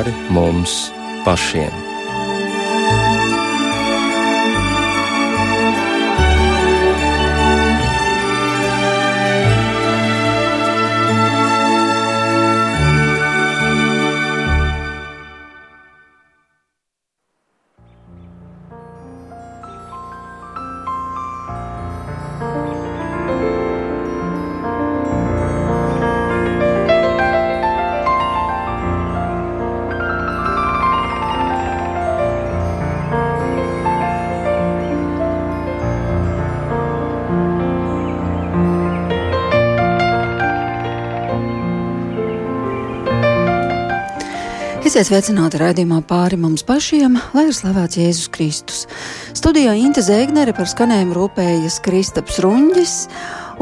pāri mums pašiem. Esiet sveicināti raidījumā pāri mums pašiem, lai ir slavēts Jēzus Kristus. Studijā Inte Zēgnere par skanējumu rūpējas Kristaps Runģis,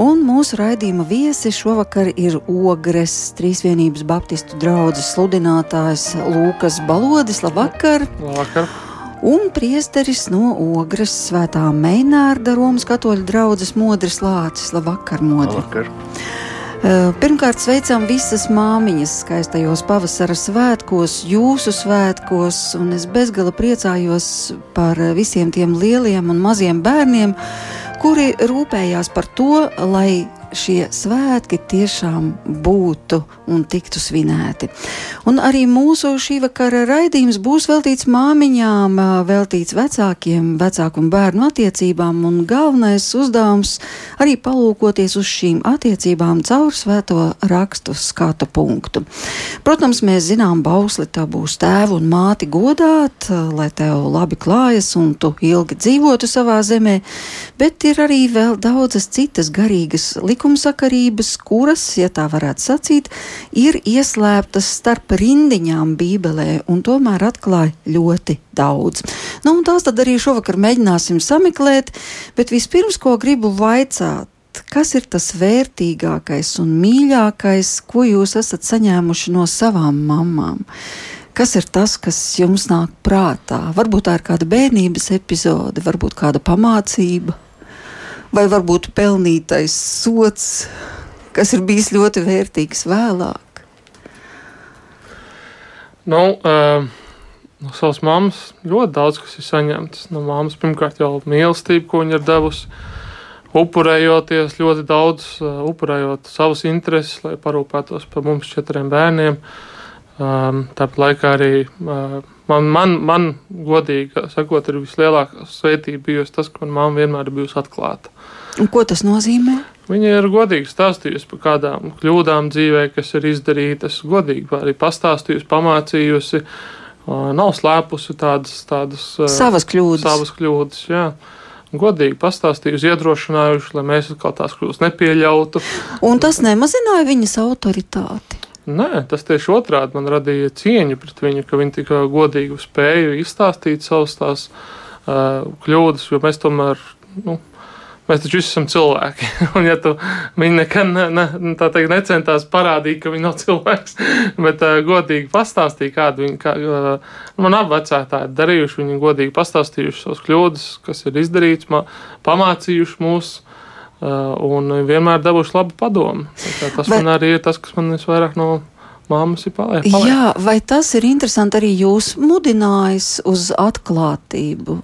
un mūsu raidījuma viesi šovakar ir Ogres Trīsvienības Baptistu draudzes sludinātājs Lūkas Balodis. Labvakar! Labvakar! Un priesteris no Ogres svētā Meinārda Romas katoļu draudzes Modris Lācis. Labvakar, Modri! Labvakar. Pirmkārt, sveicam visas māmiņas skaistajos pavasara svētkos, jūsu svētkos, un es bezgala priecājos par visiem tiem lieliem un maziem bērniem, kuri rūpējās par to, lai šie svētki tiešām būtu un tiktu svinēti. Un arī mūsu šī vakara raidījums būs veltīts māmiņām, veltīts vecākiem, vecāku un bērnu attiecībām, un galvenais uzdevums arī palūkoties uz šīm attiecībām caur svēto rakstu skatu punktu. Protams, mēs zinām, bausli tā būs tēvu un māti godāt, lai tev labi klājas un tu ilgi dzīvotu savā zemē, bet ir arī vēl daudzas citas garīgas likumības likumsakarības, kuras, ja tā varētu sacīt, ir ieslēptas starp rindiņām Bībelē un tomēr atklāja ļoti daudz. Nu, tās tad arī šovakar mēģināsim sameklēt, bet vispirms, ko gribu vaicāt, kas ir tas vērtīgākais un mīļākais, ko jūs esat saņēmuši no savām mamām? Kas ir tas, kas jums nāk prātā? Varbūt tā ir kāda bērnības epizode, varbūt kāda pamācība vai varbūt pelnītais sots, kas ir bijis ļoti vērtīgs vēlāk? Nu, uh, no savas mammas ļoti daudz kas ir saņemts. No mammas pirmkārt jau mīlestība, ko viņa ir devusi. Upurējoties ļoti daudz, uh, upurējot savas intereses, lai parūpētos par mums četriem bērniem. Um, tāpat laikā arī uh, Man, man, man godīgi sakot, ir vislielākā svētība bijusi tas, ka mamma vienmēr ir bijusi atklāta. Un ko tas nozīmē? Viņa ir godīgi stāstījusi par kādām kļūdām dzīvē, kas ir izdarītas, godīgi arī pastāstījusi, pamācījusi, nav slēpusi tādas, tādas savas kļūdas. Savas kļūdas jā. Godīgi pastāstījusi, iedrošinājuši, lai mēs kaut tās kļūdas nepieļautu. Un tas nemazināja viņas autoritāti. Nē, tas tieši otrādi man radīja cieņu pret viņu, ka viņi tik godīgi spēja izstāstīt savas tās uh, kļūdas, jo mēs tomēr, nu, mēs taču visi esam cilvēki. Un ja tu viņi nekad ne, ne, teikt, necentās parādīt, ka viņi nav cilvēks, bet uh, godīgi pastāstīja, kādu viņi, kā, uh, man abi vecētāji darījuši, viņi godīgi pastāstījuši savas kļūdas, kas ir izdarīts, pamācījuši mūsu un vienmēr dabūšu labu padomu. Tas Bet... man arī ir tas, kas man visvairāk no mammas ir paliek. Jā, vai tas ir interesanti arī jūs mudinājis uz atklātību?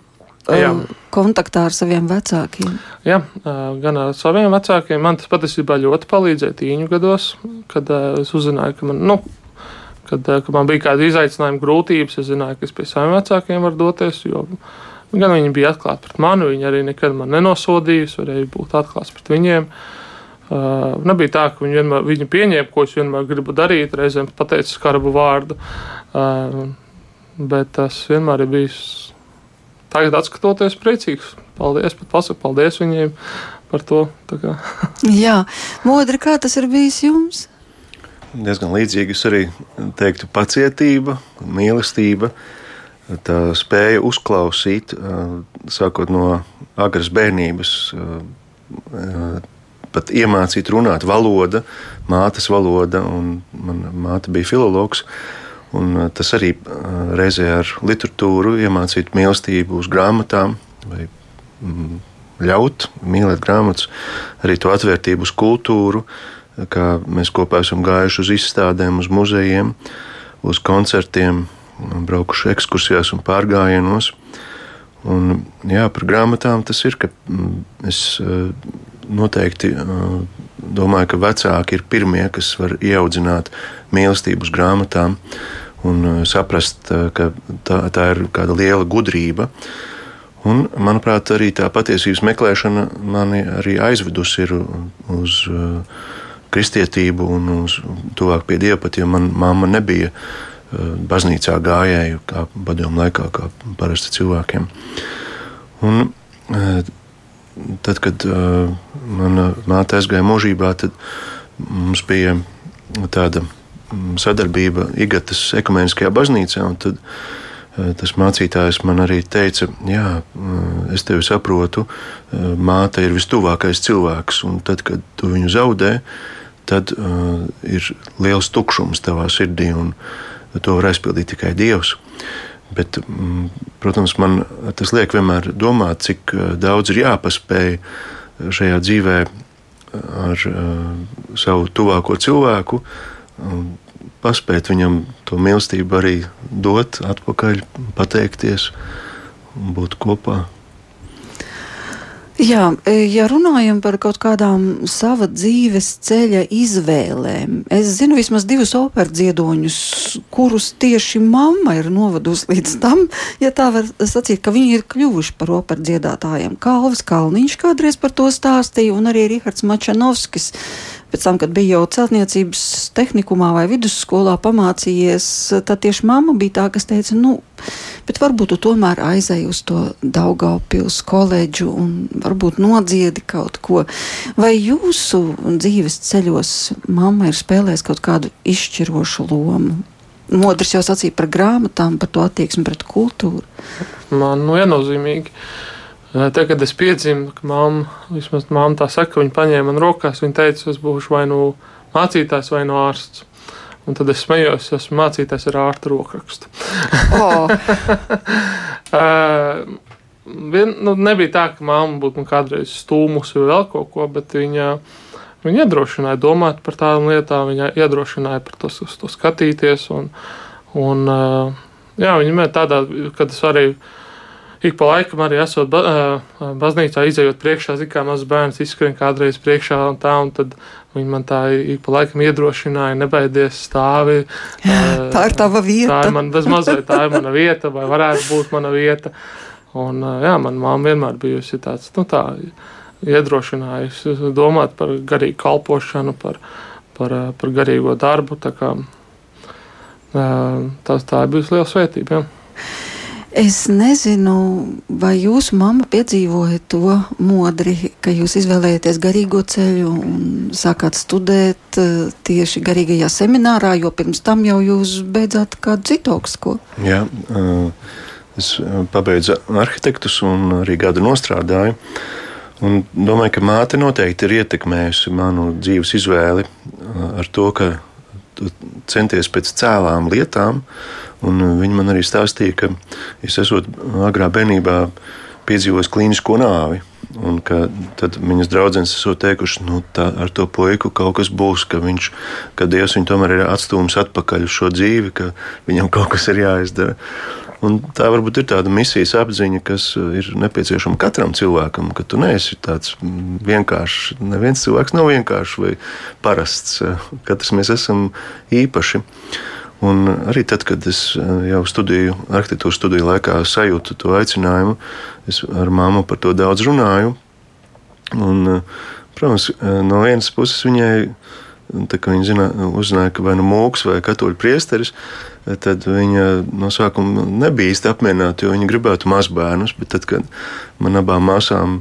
Uh, Jā. Kontaktā ar saviem vecākiem. Jā, uh, gan ar saviem vecākiem. Man tas patiesībā ļoti palīdzēja tīņu gados, kad es uzzināju, ka man, nu, kad, kad man bija kāda izaicinājuma grūtības. Es zināju, ka es pie saviem vecākiem varu doties. Jo, uh, Gan viņi bija atklāti pret mani, viņi arī nekad man nenosodīja, varēja būt atklāts pret viņiem. Uh, nebija tā, ka viņi vienmēr viņi pieņēma, ko es vienmēr gribu darīt, reizēm pateicu skarbu vārdu. Uh, bet tas vienmēr ir bijis tagad, skatoties, priecīgs. Paldies, pat pasaku, paldies viņiem par to. Jā, modri, kā tas ir bijis jums? Diezgan līdzīgi es arī teiktu pacietība, mīlestība. Uh, tā spēja uzklausīt, sākot no agras bērnības, pat iemācīt runāt valoda, mātes valoda, un mana māte bija filologs. Un tas arī reizē ar literatūru iemācīt mīlestību uz grāmatām, vai mm, ļaut mīlēt grāmatas, arī to atvērtību uz kultūru, kā mēs kopā esam gājuši uz izstādēm, uz muzejiem. uz koncertiem, braukuši ekskursijās un pārgājienos. Un, jā, par grāmatām tas ir, ka mm, es noteikti domāju, ka vecāki ir pirmie, kas var ieaudzināt mīlestību uz grāmatām un saprast, ka tā, tā ir kāda liela gudrība. Un, manuprāt, arī tā patiesības meklēšana mani arī aizvedusi uz kristietību un uz tuvāk pie dieva, pat ja man mamma nebija baznīcā gājēju, kā padomu laikā, kā parasti cilvēkiem. Un, tad, kad uh, mana māte aizgāja mūžībā, tad mums bija tāda mm, sadarbība Igatas ekumeniskajā baznīcā. Tad, uh, tas mācītājs man arī teica, jā, uh, es tevi saprotu, uh, māte ir vistuvākais cilvēks, un tad, kad tu viņu zaudē, tad uh, ir liels tukšums tavā sirdī, un to var aizpildīt tikai Dievs. Bet, mm, protams, man tas liek vienmēr domāt, cik eh, daudz ir jāpaspēj šajā dzīvē eh, ar savu tuvāko cilvēku, paspēt viņam to mīlestību arī dot atpakaļ, pateikties būt kopā. Jā, e, ja runājam par kaut kādām sava dzīves ceļa izvēlēm, es zinu vismaz divus operas dziedoņus, kurus tieši mamma ir novadusi līdz tam, ja tā var sacīt, ka viņi ir kļuvuši par operas dziedātājiem. Kalvis Kalniņš kādreiz par to stāstīja, un arī Rihards Mačanovskis pēc tam, kad bija jau celtniecības tehnikumā vai vidusskolā pamācījies, tad tieši mamma bija tā, kas teica, nu, bet varbūt tu tomēr aizēji uz to Daugaupils koledžu un varbūt nodziedi kaut ko. Vai jūsu dzīves ceļos mamma ir spēlējis kaut kādu izšķirošu lomu? Modrs jau sacīja par grāmatām, par to attieksmi pret kultūru. Man nu, viennozīmīgi. Tad, kad es piedzimu, mamma, vismaz mamma tā saka, viņa paņēma man rokās, viņa teica, es būšu vai nu mācītājs, vai nu ārsts. Un tad es smējos, es esmu mācītājs ar ārtu rokrakstu. Oh. vien, nu, nebija tā, ka mamma būtu man kādreiz stūmusi vai vēl kaut ko, bet viņa, viņa iedrošināja domāt par tādām lietām, viņa iedrošināja par to, to skatīties. Un, un, jā, viņa tādā, kad es arī. Uh, ik pa laikam arī esot ba baznīcā, izējot priekšā, zina, kā mazs bērns izskrien kādreiz priekšā un tā, un tad viņi man tā ik pa laikam iedrošināja, nebaidies stāvi. tā ir tava vieta. Tā ir man bez mazliet, tā ir mana vieta, vai varētu būt mana vieta. Un, jā, man mamma vienmēr bijusi tāds, nu tā, iedrošinājusi domāt par garīgu kalpošanu, par, par, par garīgo darbu. Tā, kā, tā, tā ir bijusi liela svētība. Jā. Es nezinu, vai jūsu mamma piedzīvoja to modri, ka jūs izvēlējāties garīgo ceļu un sākāt studēt eh, tieši garīgajā seminārā, jo pirms tam jau jūs beidzāt kādu citu augstskolu. Jā, eh, es eh, pabeidzu arhitektus un arī gadu nostrādāju. Un domāju, ka māte noteikti ir ietekmējusi manu dzīves izvēli ar to, ka tu centies pēc cēlām lietām. Un viņi man arī stāstīja, ka es esmu agrā bērnībā piedzīvojis klīnisko nāvi. Un tad viņas draudzenes esmu teikuši, ka nu, ar to puiku kaut kas būs, ka, viņš, ka Dievs viņu tomēr ir atstūmis atpakaļ uz šo dzīvi, ka viņam kaut kas ir jāizdara. Un tā varbūt ir tāda misijas apziņa, kas ir nepieciešama katram cilvēkam, ka tu neesi tāds vienkāršs. Neviens cilvēks nav vienkāršs vai parasts. Katrs mēs esam īpaši. Un arī tad, kad es jau studēju, arhitektūras studiju laikā, sajūtu to aicinājumu, es ar māmu par to daudz runāju. Un, protams, no vienas puses viņai Tā kā viņa zina, uzzināja, ka vai nu mūks vai katoļu priesteris, tad viņa no sākuma nebija īsti apmierināta, jo viņa gribētu mazbērnus. Bet tad, kad man abām māsām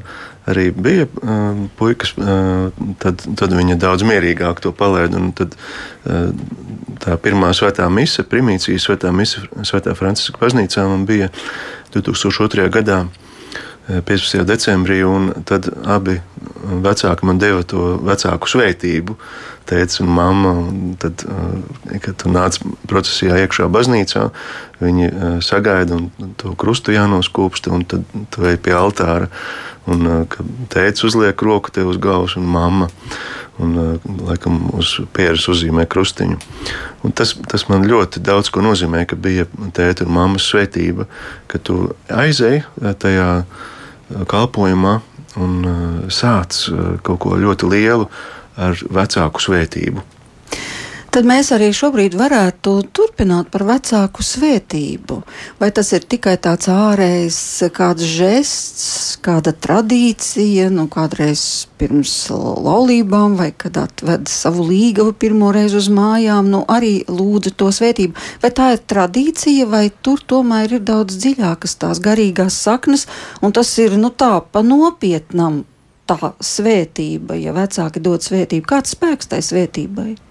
arī bija uh, puikas, uh, tad, tad viņa daudz mierīgāk to palaida. Tad uh, tā pirmā svētā mise, primīcija svētā mise Svētā Franciska baznīcā man bija 2002. gadā. 15. decembrī, un tad abi vecāki man deva to vecāku svētību. Tēvs un mamma, un tad, eh, kad tu nāc procesijā iekšā baznīcā, viņi eh, sagaida un to krustu jānoskūpst, un tad tu ej pie altāra, un eh, tēvs uzliek roku tev uz galvas un mamma. un laikam uz pieres uzzīmē krustiņu. Un tas, tas man ļoti daudz ko nozīmē, ka bija tēta un mammas svētība, ka tu aizēji tajā kalpošanā un sāc kaut ko ļoti lielu ar vecāku svētību. Tad mēs arī šobrīd varētu turpināt par vecāku svētību. Vai tas ir tikai tāds ārējs, kāds žests, kāda tradīcija, nu kādreiz pirms laulībām, vai kad atved savu līgavu pirmoreiz uz mājām, nu arī lūdza to svētību. Vai tā ir tradīcija, vai tur tomēr ir daudz dziļākas tās garīgās saknes, un tas ir nu tā pa nopietnam tā svētība, ja vecāki dod svētību. Kāds spēks tai svētībai? Uh,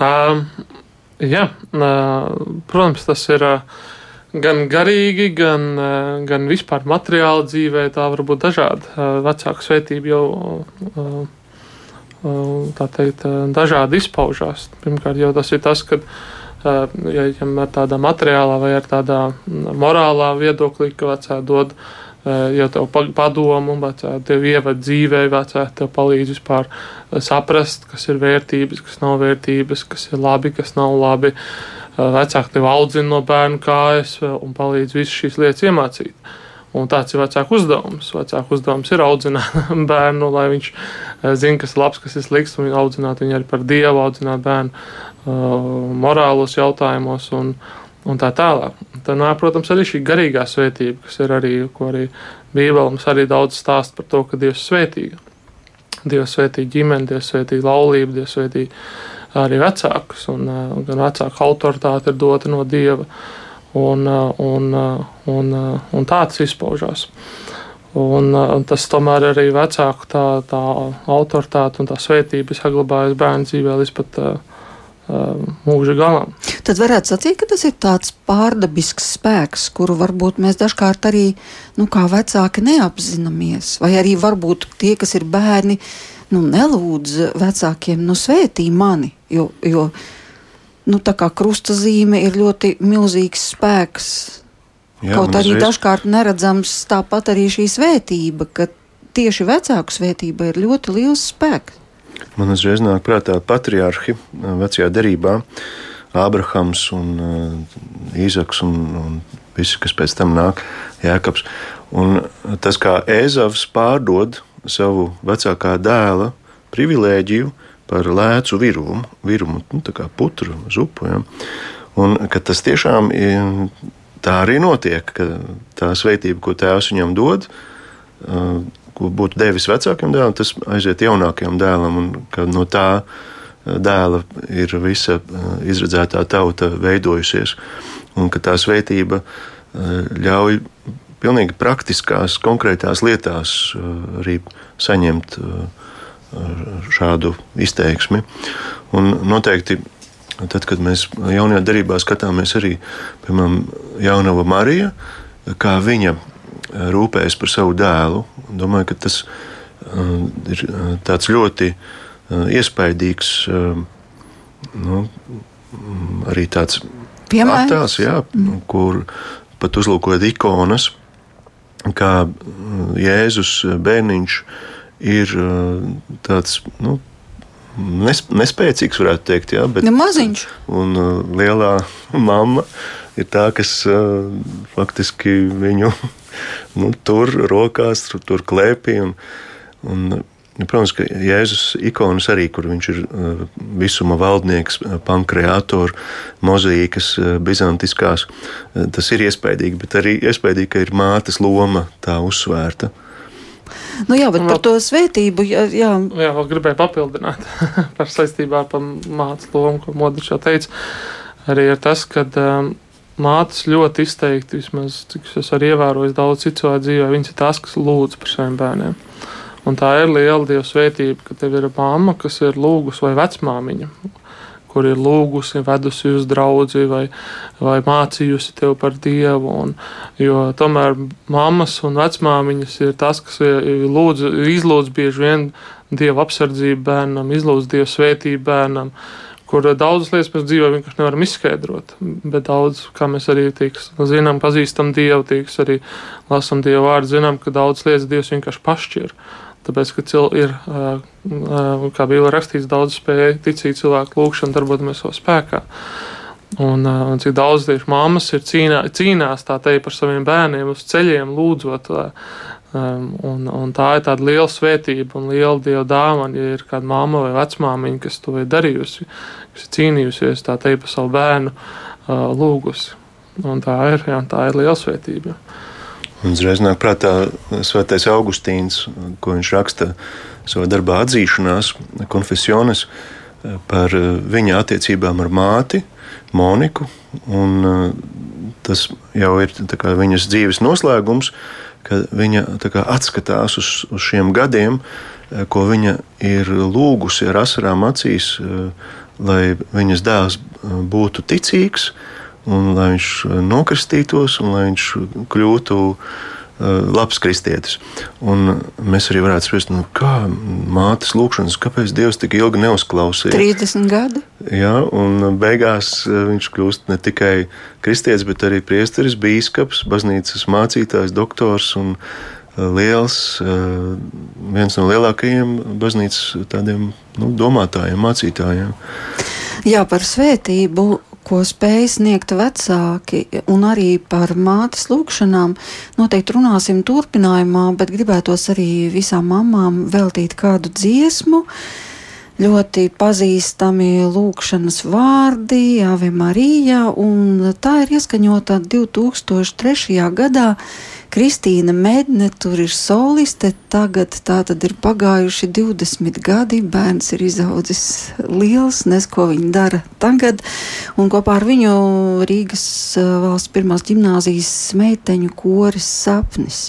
jā, protams, tas ir gan garīgi, gan, gan vispār materiāli dzīvē. Tā var būt dažāda. Vecāku svētība jau tā teikt, dažādi izpaužās. Pirmkārt, jau tas ir tas, ka ja, ja ar tādā materiālā vai ar tādā morālā viedoklī, ka vecāki dod jau tev padomu, vecāki tev ievada dzīvē, vecāki tev palīdz vispār eh, saprast, kas ir vērtības, kas nav vērtības, kas ir labi, kas nav labi. Eh, vecāki tev audzina no bērnu kājas un palīdz visas šīs lietas iemācīt. Un tāds ir vecāku uzdevums. Vecāku uzdevums ir audzināt bērnu, lai viņš zinātu, kas ir labs, kas ir slikts, un audzināt viņu arī par dievu, audzināt bērnu uh, morālos jautājumos. Un, un tā tālāk. Tad, nā, protams, arī šī garīgā svētība, kas ir arī, ko arī Bībelē mums arī daudz stāsta par to, ka Dievs svētīga. Dievs svētīja ģimeni, Dievs svētīja laulību, Dievs svētīja arī vecākus, un gan vecāku autoritāte ir dota no Dieva, un, un, un, un tāds izpaužās. Un, un tas tomēr arī vecāku tā, tā autoritāte un tā svētība saglabājas bērnu dzīvē līdz pat uh, mūža galam. Tad varētu sacīt, ka tas ir tāds pārdabisks spēks, kuru varbūt mēs dažkārt arī, nu, kā vecāki neapzināmies, vai arī varbūt tie, kas ir bērni, nu, nelūdz vecākiem, nu, svētī mani, jo, jo nu, tā kā krustazīme ir ļoti milzīgs spēks. Jā, Kaut arī reiz... dažkārt neredzams tāpat arī šī svētība, ka tieši vecāku svētība ir ļoti liels spēks. Man uzreiz nāk prātā patriarhi vecajā derībā. Ābrahams un uh, Īzaks un, un visi, kas pēc tam nāk, Jēkabs. Un tas, kā Ēzavs pārdod savu vecākā dēla privilēģiju par lēcu virumu, virumu nu, tā kā putru, zupu. Ja? Un ka tas tiešām tā arī notiek, ka tā svētība, ko tēvs viņam dod, uh, ko būtu devis vecākam dēlam, tas aiziet jaunākajam dēlam, un no tā eh, dēla ir visa eh, izredzētā tauta veidojusies, un ka tā svētība eh, ļauj pilnīgi praktiskās, konkrētās lietās arī saņemt šādu izteiksmi. Un noteikti, tad, kad mēs jaunajā darbā skatāmies arī, piemēram, Jaunava Marija, kā viņa rūpējas par savu dēlu. Domāju, ka tas uh, ir uh, tāds ļoti uh, iespaidīgs, nu, arī tāds attēls, jā, mm. kur pat uzlūkojot ikonas, kā Jēzus bērniņš ir tāds. Nu, Nespēcīgs, varētu teikt, jā, bet nu, maziņš. Un lielā mamma ir tā, kas faktiski viņu nu, tur rokās, tur, tur klēpī. Un, un, Nu, protams, ka Jēzus ikonas arī, kur viņš ir uh, visuma valdnieks, uh, pankreātors, mozaīkas, uh, bizantiskās, tas ir iespaidīgi, bet arī iespaidīgi, ka ir mātes loma tā uzsvērta. Nu jā, bet par to svētību. Jā, jā. jā vēl gribēju papildināt par saistībā ar mātes lomu, ko Modričs jau teica. Arī ir tas, ka um, mātes ļoti izteikti, vismaz cik es arī ievēroju, daudz citu cilvēku dzīvē, viņas ir tās, kas lūdz par saviem bērniem. Un tā ir liela dieva svētība, ka tev ir mamma, kas ir lūgus vai vecmāmiņa, kur ir lūgusi, vedusi uz draugu vai, vai mācījusi tev par dievu. Un, jo tomēr mammas un vecmāmiņas ir tas, kas lūdz, izlūdz bieži vien dievu apsardzību bērnam, izlūdz dievu svētību bērnam. Uh, kur daudzas lietas mēs dzīvē vienkārši nevaram izskaidrot. Bet daudz, kā mēs arī tiks, zinām, pazīstam Dievu, tiks arī lasam Dievu vārdu, zinām, ka daudz lietas Dievs vienkārši pašķir. Tāpēc, ka cil, ir, kā bija rakstīts, daudz spēja ticīt cilvēku lūgšanu, darboties savā spēkā. Un, un cik daudz tieši mammas ir cīnā, cīnās tā teikt par saviem bērniem uz ceļiem, lūdzot. Um, un, un tā ir tāda liela svētība un liela dieva dāvana, ja ir kāda mamma vai vecmāmiņa, kas to ir darījusi, kas ir cīnījusies tā teikt par savu bērnu uh, lūgusi. Un tā ir, jā, tā ir liela svētība. Un uzreiz nāk prātā Svētais Augustīns, ko viņš raksta savā darbā atzīšanās, konfesiones par viņa attiecībām ar māti, Moniku. Un, tas jau ir viņas dzīves noslēgums, ka viņa kā, atskatās uz, uz šiem gadiem, ko viņa ir lūgusi ar asarām acīs, lai viņas dēls būtu ticīgs, un lai viņš eh, nokristītos, un lai viņš kļūtu uh, labs kristietis. Un mēs arī varētu spriest, nu, kā mātes lūkšanas, kāpēc Dievs tik ilgi neuzklausīja. 30 gadi. Jā, un beigās eh, viņš kļūst ne tikai kristietis, bet arī priesteris, bīskaps, baznīcas mācītājs, doktors un liels, viens no lielākajiem baznīcas tādiem nu, domātājiem, mācītājiem. Jā, par svētību ko spēj sniegt vecāki, un arī par mātes lūgšanām. Noteikti runāsim turpinājumā, bet gribētos arī visām mamām veltīt kādu dziesmu. Ļoti pazīstami lūkšanas vārdi, Ave Marija, un tā ir ieskaņota 2003. gadā Kristīna Medne tur ir soliste. Tagad tā tad ir pagājuši 20 gadi. Bērns ir izaudzis liels, nes ko viņa dara tagad. Un kopā ar viņu Rīgas eh, valsts pirmās gimnāzijas meiteņu koris sapnis.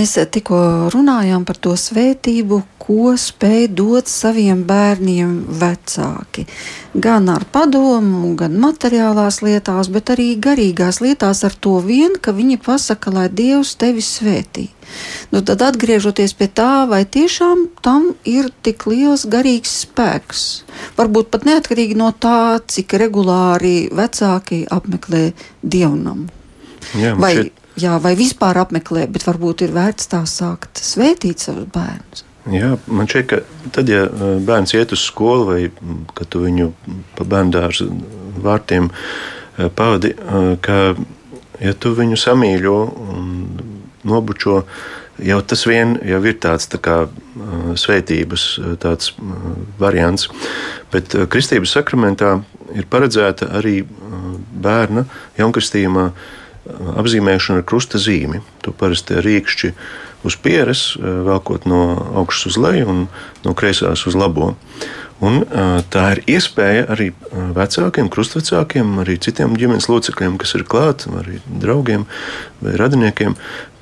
Mēs tikko runājām par to svētību, ko spēj dot saviem bērniem vecāki. Gan ar padomu, gan materiālās lietās, bet arī garīgās lietās ar to vien, ka viņi pasaka, lai Dievs tevi svētī. Nu, tad atgriežoties pie tā, vai tiešām tam ir tik liels garīgs spēks. Varbūt pat neatkarīgi no tā, cik regulāri vecāki apmeklē dievnamu. Jā, vai, šeit jā, vai vispār apmeklē, bet varbūt ir vērts tā sākt svētīt savus bērnus. Jā, man šķiet, ka tad, ja uh, bērns iet uz skolu vai kad tu viņu pa bērnu dārza vārtiem uh, pavadi, uh, ka ja tu viņu samīļo un nobučo, jau tas vien jau ir tāds tā kā svētības tāds variants. Bet kristības sakramentā ir paredzēta arī bērna jaunkristījumā apzīmēšana ar krusta zīmi. To parasti rīkšķi uz pieres, velkot no augšas uz leju un no kreisās uz labo. Un, tā ir iespēja arī vecākiem, krustvecākiem, arī citiem ģimenes locekļiem, kas ir klāt, arī draugiem vai radiniekiem,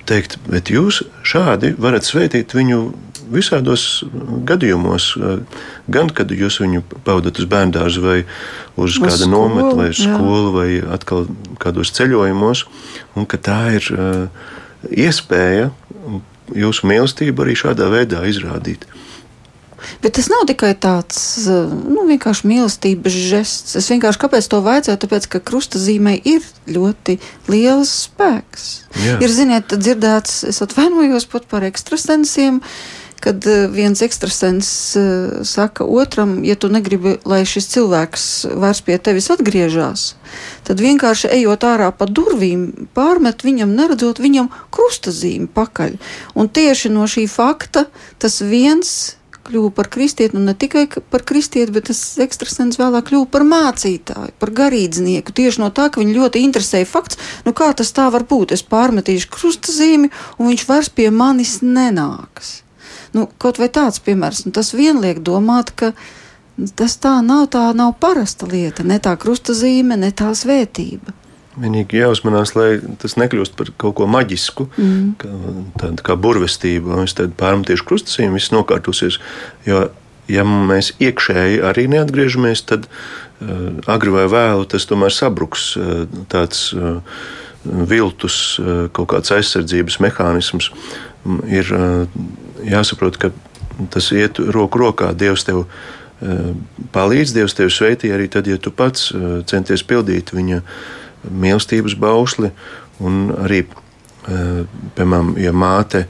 teikt, bet jūs šādi varat svētīt viņu visādos gadījumos, gan kad jūs viņu pavadat uz bērnu vai uz, uz kādu nometni, vai uz skolu, vai atkal kādos ceļojumos, un ka tā ir uh, iespēja jūsu mīlestību arī šādā veidā izrādīt. Bet tas nav tikai tāds nu, vienkārši mīlestības žests. Es vienkārši kāpēc to vajadzēju? Tāpēc, ka krustazīmē ir ļoti liels spēks. Jā. Ir, ziniet, dzirdēts, es atvainojos pat par ekstrasensiem. Uh, kad eh, viens ekstrasens eh, saka otram, ja tu negribi, lai šis cilvēks vairs pie tevis atgriežas, tad vienkārši ejot ārā pa durvīm, pārmet viņam, neredzot viņam krustazīmi pakaļ. Un tieši no šī fakta tas viens kļuva par kristieti, un ne tikai par kristieti, bet tas ekstrasens vēlāk kļuva par mācītāju, par garīdznieku. Tieši no tā, ka viņu ļoti interesēja fakts, nu kā tas tā var būt. Es pārmetīšu krustazīmi, un viņš vairs pie manis nenāks. Nu, kaut vai tāds piemērs, nu, tas vien liek domāt, ka tas tā nav, tā nav parasta lieta, ne tā krustazīme, ne tā svētība. Vienīgi jāuzmanās, lai tas nekļūst par kaut ko maģisku, mm. kā, tāda kā burvestība. Es tad pārmetīšu krustasīm, viss nokārtosies. Jo, ja mēs iekšēji arī neatgriežamies, tad uh, agri vai vēlu tas tomēr sabruks. Uh, tāds uh, viltus, kaut kāds aizsardzības mehānisms ir. Jāsaprot, ka tas iet roku rokā. Dievs tev eh, palīdz, Dievs tev sveitī arī tad, ja tu pats eh, centies pildīt viņa mīlestības bausli. Un arī, eh, piemēram, ja māte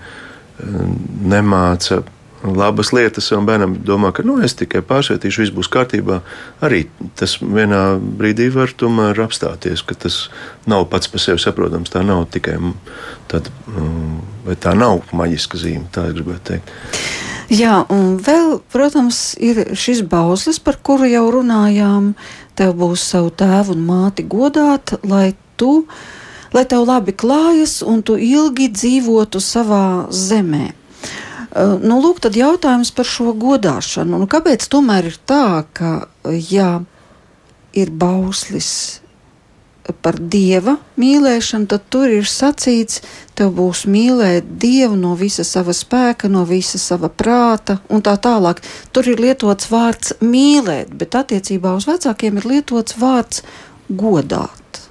nemāca labas lietas savam bērnam, domā, ka nu, es tikai pārsvietīšu, viss būs kārtībā. Arī tas vienā brīdī var tomēr apstāties, ka tas nav pats par sevi saprotams. Tā nav tikai tāda. Mm, vai tā nav maģiska zīme, tā gribētu teikt. Jā, un vēl, protams, ir šis bauslis, par kuru jau runājām. Tev būs savu tēvu un māti godāt, lai tu, lai tev labi klājas un tu ilgi dzīvotu savā zemē. Uh, nu, lūk, tad jautājums par šo godāšanu. Nu, kāpēc tomēr ir tā, ka, ja ir bauslis par dieva mīlēšanu, tad tur ir sacīts, tev būs mīlēt dievu no visa sava spēka, no visa sava prāta un tā tālāk. Tur ir lietots vārds mīlēt, bet attiecībā uz vecākiem ir lietots vārds godāt.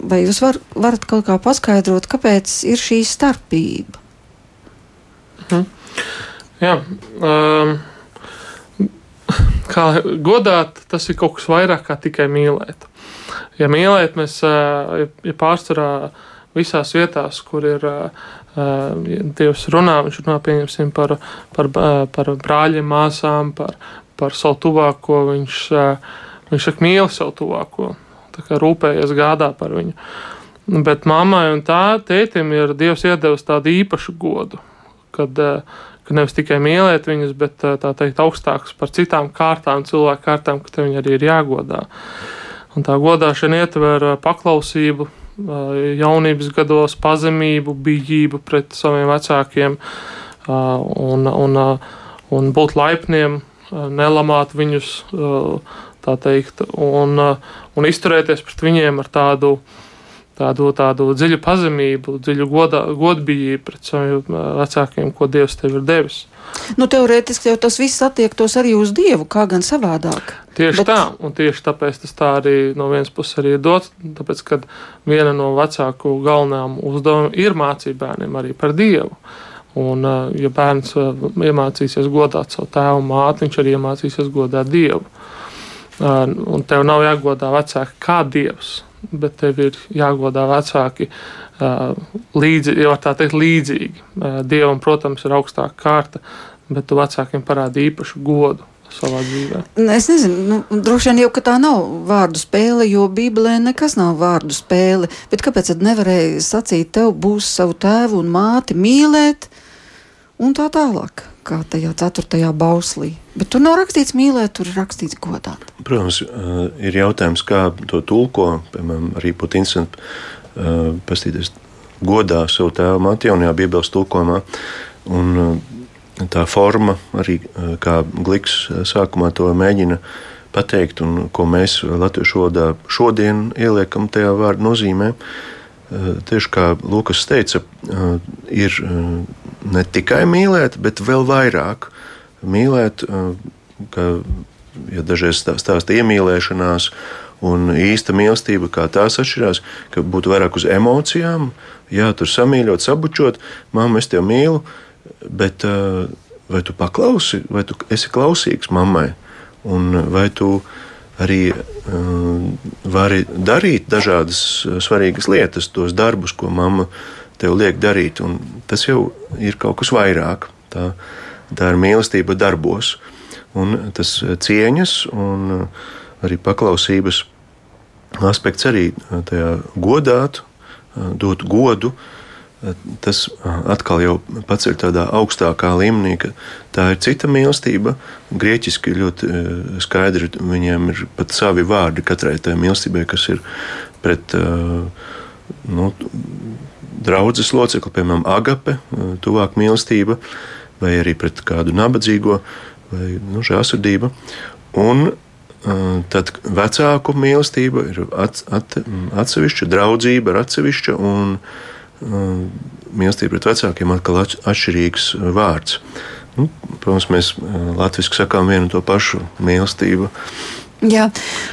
Vai jūs var, varat kaut kā paskaidrot, kāpēc ir šī starpība? Mhm. Jā, um, kā godāt, tas ir kaut kas vairāk kā tikai mīlēt ja mīlēt, mēs ja, ja pārsvarā visās vietās, kur ir ja Dievs runā, viņš runā pieņemsim par, par, par brāļiem, māsām, par, par savu tuvāko, viņš, viņš saka mīli savu tuvāko, tā kā rūpējies gādā par viņu. Bet mammai un tā tētim ir Dievs iedevis tādu īpašu godu, kad, ka nevis tikai mīlēt viņus, bet tā teikt augstāks par citām kārtām, cilvēku kārtām, ka te viņi arī ir jāgodā. Uh, Un tā godāšana ietver paklausību, jaunības gados, pazemību, bijību pret saviem vecākiem un, un, un būt laipniem, nelamāt viņus, tā teikt, un, un izturēties pret viņiem ar tādu, tādu, tādu dziļu pazemību, dziļu godā, godbijību pret saviem vecākiem, ko Dievs tev ir devis. Nu, teorētiski jau tas viss attiektos arī uz Dievu, kā gan savādāk. Tieši Bet... tā, un tieši tāpēc tas tā arī no vienas puses arī ir dots, tāpēc, ka viena no vecāku galvenajām uzdevumiem ir mācīt bērniem arī par Dievu. Un, ja bērns iemācīsies godāt savu tēvu māti, viņš arī iemācīsies godāt Dievu. Un tev nav jāgodā vecāki kā Dievs, bet tev ir jāgodā vecāki līdzi, jau tā teikt, līdzīgi. Dievam, protams, ir augstāka kārta, bet tu vecākiem parādi īpašu godu. Savā dzīvē. Es nezinu, nu, droši vien jau tā nav vārdu spēle, jo Bībelē nekas nav vārdu spēle. Bet kāpēc tad nevarēja sacīt, tev būs savu tēvu un māti mīlēt, un tā tālāk, kā tajā ceturtajā bauslī? Bet tur nav rakstīts mīlēt, tur ir rakstīts godāt. Protams, eh, ir jautājums, kā to tulko. Piemēram, arī interesanti uh, pastīties godā savu tēvu jaunajā Bībeles tulkojumā. Un, uh, tā forma, arī uh, kā Gliks sākumā to mēģina pateikt, un ko mēs latviešu valodā šodien ieliekam tajā vārdu nozīmē, tieši kā Lukas teica, ir ne tikai mīlēt, bet vēl vairāk mīlēt, ka ja dažreiz stāsta iemīlēšanās un īsta mīlestība, kā tās atšķirās, ka būtu vairāk uz emocijām, jā, tur samīļot, sabučot, mamma, es tevi mīlu, bet vai tu paklausi, vai tu esi klausīgs mammai, un vai tu arī vari darīt dažādas svarīgas lietas, tos darbus, ko mamma tev liek darīt, un tas jau ir kaut kas vairāk. Tā, tā ir mīlestība darbos. Un tas cieņas un uh, arī paklausības aspekts arī uh, tajā godāt, uh, dot godu. Tas atkal jau paceļ tādā augstākā līmenī, ka tā ir cita mīlestība. Grieķiski ļoti skaidri viņiem ir pat savi vārdi katrai tai mīlestībai, kas ir pret nu, draudzes locekli, piemēram, agape, tuvāk mīlestība vai arī pret kādu nabadzīgo, vai nu, žēlsirdība. Un tad vecāku mīlestība ir at, at, atsevišķa, draudzība ir atsevišķa, un mīlestība pret vecākiem atkal atšķirīgs vārds. Nu, protams, mēs latviešu sakām vienu to pašu mīlestību. Jā,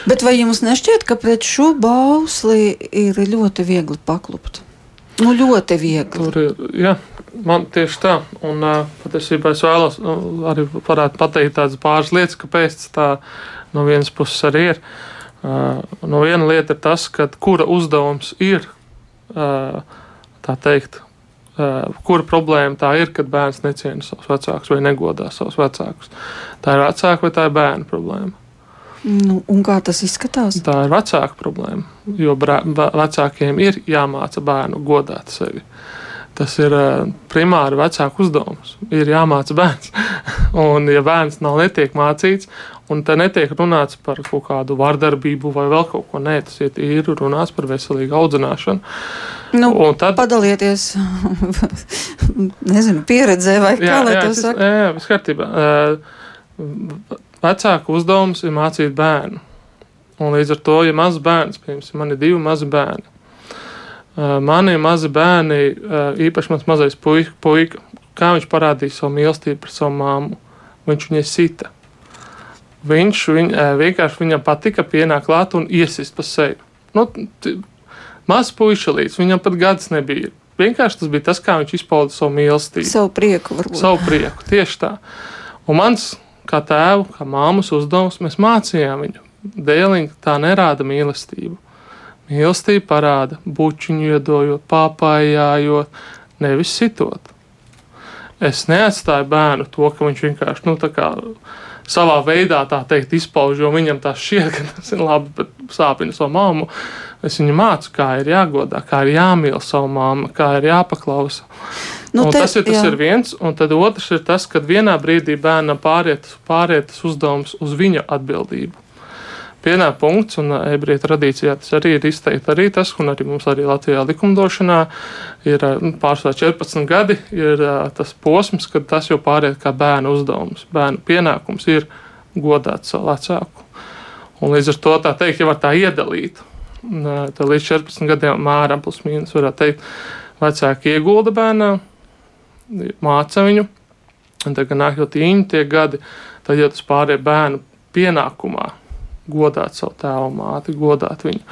bet vai jums nešķiet, ka pret šo bausli ir ļoti viegli paklupt? Nu, ļoti viegli. Tur jā, man tieši tā. Un patiesībā es vēlos nu, arī pateikt tādas pāris lietas, kāpēc tā no vienas puses arī ir. No viena lieta ir tas, ka kura uzdevums ir, tā teikt, kura problēma tā ir, kad bērns neciena savus vecākus vai negodā savus vecākus. Tā ir vecāka vai tā ir bērna problēma. Nu, un kā tas izskatās? Tā ir vecāka problēma, jo vecākiem ir jāmāca bērnu godāt sevi. Tas ir primāri vecāku uzdevums. Ir jāmāca bērns. un, ja bērns nav netiek mācīts, un te netiek runāts par kaut kādu vardarbību vai vēl kaut ko, nē, tas ir runāts par veselīgu audzināšanu. Nu, un tad padalieties, nezinu, pieredzē vai jā, kā lai jā, to saka. Jā, jā, viss kārtībā. Vecāku uzdevums ir mācīt bērnu. Un līdz ar to, ja mazs bērns, piemēram, man ir divi mazi bērni, Eh, mani mazi bērni, eh, īpaši mans mazais puika, puika kā viņš parādīja savu mīlestību pret savu māmu, viņš viņai sita. Viņš viņ, eh, vienkārši viņam patika pienākt klāt un iesist pa seju. Nu, Mazs puišalīts, viņam pat gads nebija. Vienkārši tas bija tas, kā viņš izpauda savu mīlestību. Savu prieku, varbūt. Savu prieku, tieši tā. Un mans, kā tēva, kā māmas uzdevums, mēs mācījām viņu. Dēliņa tā nerāda mīlestību. Mīlestība parāda bučiņu iedojot, pāpājājot, nevis sitot. Es neatstāju bērnu to, ka viņš vienkārši, nu, kā savā veidā teikt, izpauž, jo viņam tas šķiet, ka tas ir labi, bet sāpina savu mammu. Es viņu mācu, kā ir jāgodā, kā ir jāmīl savu mammu, kā ir jāpaklausa. Nu, te, tas ir, tas jā. ir viens, un tad otrs ir tas, ka vienā brīdī bērnam pāriet, pāriet uzdevums uz viņa atbildību pienāk punkts, un ebreju tradīcijā tas arī ir izteikti arī tas, un arī mums arī Latvijā likumdošanā ir nu, pārsvarā 14 gadi, ir tas posms, kad tas jau pāriet kā bērnu uzdevums. Bērnu pienākums ir godāt savu vecāku. Un līdz ar to tā teikt, jau var tā iedalīt. līdz 14 gadiem māra plus mīnus varētu teikt, vecāki iegulda bērnā, māca viņu, un tagad nāk jau tīņi tie gadi, tad jau tas pārējie bērnu pienākumā godāt savu tēvu māti, godāt viņu.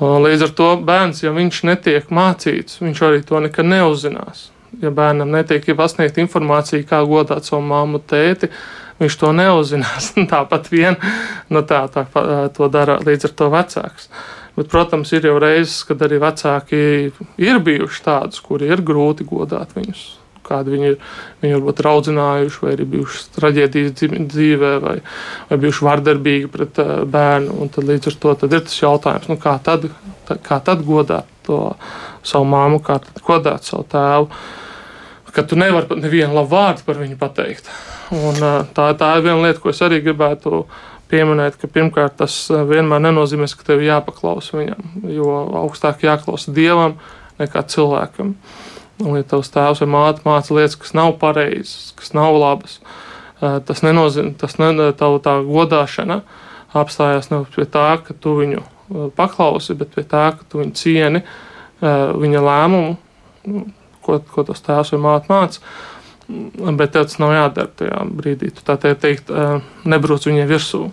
Līdz ar to bērns, ja viņš netiek mācīts, viņš arī to nekad neuzzinās. Ja bērnam netiek pasniegta informācija, kā godāt savu māmu, tēti, viņš to neuzzinās. Tāpat vien nu tā, tā, to dara līdz ar to vecāks. Bet, protams, ir jau reizes, kad arī vecāki ir bijuši tādus, kuri ir grūti godāt viņus kādi viņi ir. Viņi varbūt ir audzinājuši, vai ir bijuši traģēdijas dzīvē, vai, vai bijuši vardarbīgi pret uh, bērnu. Tad līdz ar to ir tas jautājums, nu, kā, tad, tā, kā tad godāt to savu māmu, kā tad godāt savu tēvu. Ka tu nevari pat nevienu labu vārdu par viņu pateikt. Un, uh, tā, tā ir viena lieta, ko es arī gribētu pieminēt, ka pirmkārt tas vienmēr nenozīmē, ka tev jāpaklausa viņam, jo augstāk jāklausa dievam nekā cilvēkam. Uh, Un, ja tavs tēvs vai māte māca lietas, kas nav pareizas, kas nav labas, tas nenozīmē, tas ne, tavu tā godāšana apstājās nevis pie tā, ka tu viņu paklausi, bet pie tā, ka tu viņu cieni, viņa lēmumu, nu, ko, ko tas tēvs vai māte māca. Bet tev tas nav jādara tajā brīdī. Tu tā teikt, nebrūc viņai virsū.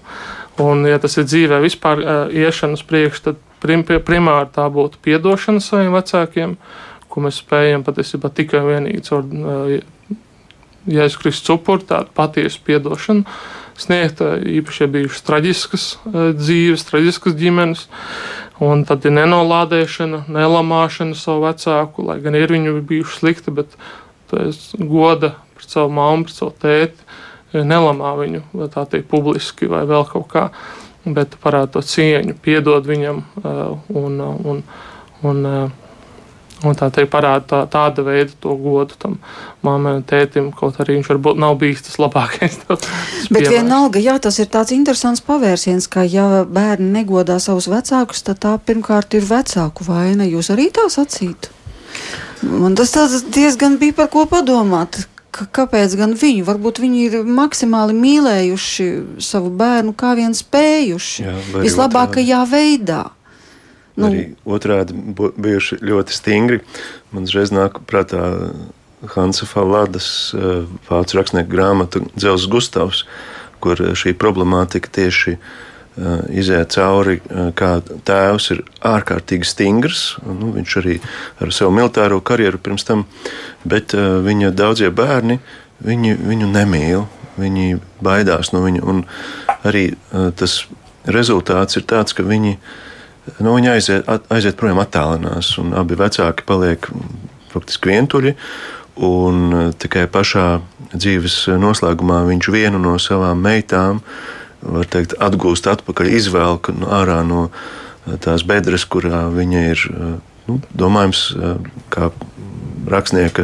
Un, ja tas ir dzīvē vispār iešana uz priekšu, tad prim, primāri tā būtu piedošana saviem vecākiem, ko mēs spējam patiesībā tikai un vienīgi caur Jēzus Kristus upuri, tādu patiesu piedošanu sniegt. Īpaši ir bijušas traģiskas dzīves, traģiskas ģimenes, un tad ir nenolādēšana, nelamāšana savu vecāku, lai gan ir viņi bijuši slikti, bet goda pret savu mammu, pret savu tēti, nelamā viņu, vai tā teikt, publiski vai vēl kaut kā, bet parāda to cieņu, piedod viņam un, un, un, un Un tā teikt, parāda tā, tāda veida to godu tam mammai un tētim, kaut arī viņš varbūt nav bijis tas labākais. Bet piemērs. vienalga, jā, tas ir tāds interesants pavērsiens, ka ja bērni negodā savus vecākus, tad tā pirmkārt ir vecāku vaina. Jūs arī tā sacītu? Man tas diezgan bija par ko padomāt. Kāpēc gan viņi? Varbūt viņi ir maksimāli mīlējuši savu bērnu, kā vien spējuši. Jā, vislabākajā veidā. Nu. Arī otrādi bijuši ļoti stingri. Man uzreiz nāk prātā Hansa Faladas eh, vācu rakstnieku grāmata Dzels Gustavs, kur šī problemātika tieši eh, iziet cauri, eh, kā tēvs ir ārkārtīgi stingrs. Nu, viņš arī ar savu militāro karjeru pirms tam, bet viņa daudzie bērni viņi, viņu nemīl, viņi baidās no viņa. Arī tas rezultāts ir tāds, ka viņi viņi nu, viņi aiziet, aiziet projām, attālinās, un abi vecāki paliek faktiski vientuļi. Un e, tikai pašā dzīves noslēgumā viņš vienu no savām meitām teikt, atgūst atpakaļ, izvelk nu, ārā no e, tās bedres, kurā viņa ir. E, nu, domājams, kā rakstnieka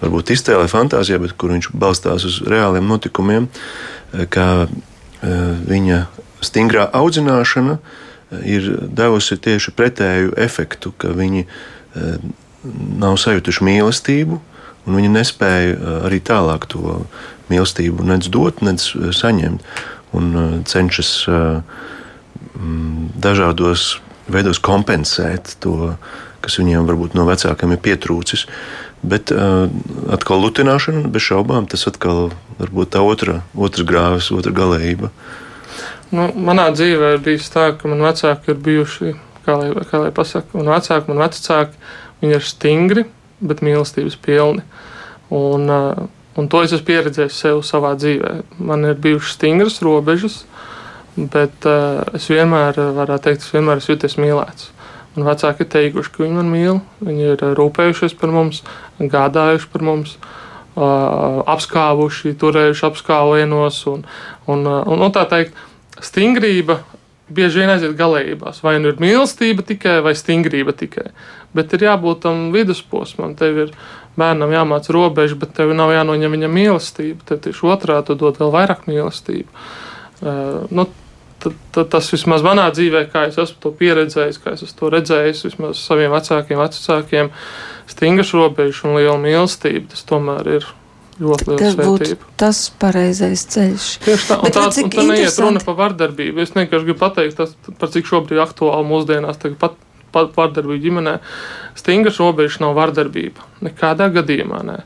varbūt iztēlē fantāzijā, bet kur viņš balstās uz reāliem notikumiem, ka viņa stingrā audzināšana uh, ir devusi tieši pretēju efektu, ka viņi e, nav sajutuši mīlestību, un viņi nespēja e, arī tālāk to mīlestību nec dot, nec e, saņemt, un cenšas dažādos veidos kompensēt to, kas viņiem varbūt no vecākiem ir pietrūcis. Bet atkal lutināšana, bez šaubām, tas atkal varbūt tā otra, otrs grāvis, otra galējība. Nu, manā dzīvē ir bijis tā, ka man vecāki ir bijuši, kā lai, kā lai pasaka, man vecāki, man vecāki, viņi ir stingri, bet mīlestības pilni. Un, uh, un to es esmu pieredzējis sev savā dzīvē. Man ir bijušas stingras robežas, bet uh, es vienmēr, varētu teikt, es vienmēr esmu jūties mīlēts. Un vecāki ir teikuši, ka viņi man mīl, viņi ir rūpējušies par mums, gādājuši par mums. Uh, apskāvuši, turējuši apskāvienos un, un, un, un tā teikt, stingrība bieži vien aiziet galējībās. Vai nu ir mīlestība tikai, vai stingrība tikai. Bet ir jābūt tam vidusposmam. Tev ir bērnam jāmāca robeža, bet tev nav jānoņem viņa mīlestība. Tev tieši otrādi tu dod vēl vairāk mīlestību. Uh, nu, tad, tad tas vismaz manā dzīvē, kā es esmu to pieredzējis, kā es esmu to redzējis, vismaz saviem vecākiem, vecākiem, stingras robežas un liela mīlestība, tas tomēr ir Ļoti liela svētība. tas pareizais ceļš. Tieši tā, un Bet tā, redz, cik un tā neiet runa par vardarbību. Es vienkārši gribu pateikt, tas, par cik šobrīd aktuāli mūsdienās tagad pat, pat vardarbība ģimenē. Stingras robežas nav vardarbība. Nekādā gadījumā nē.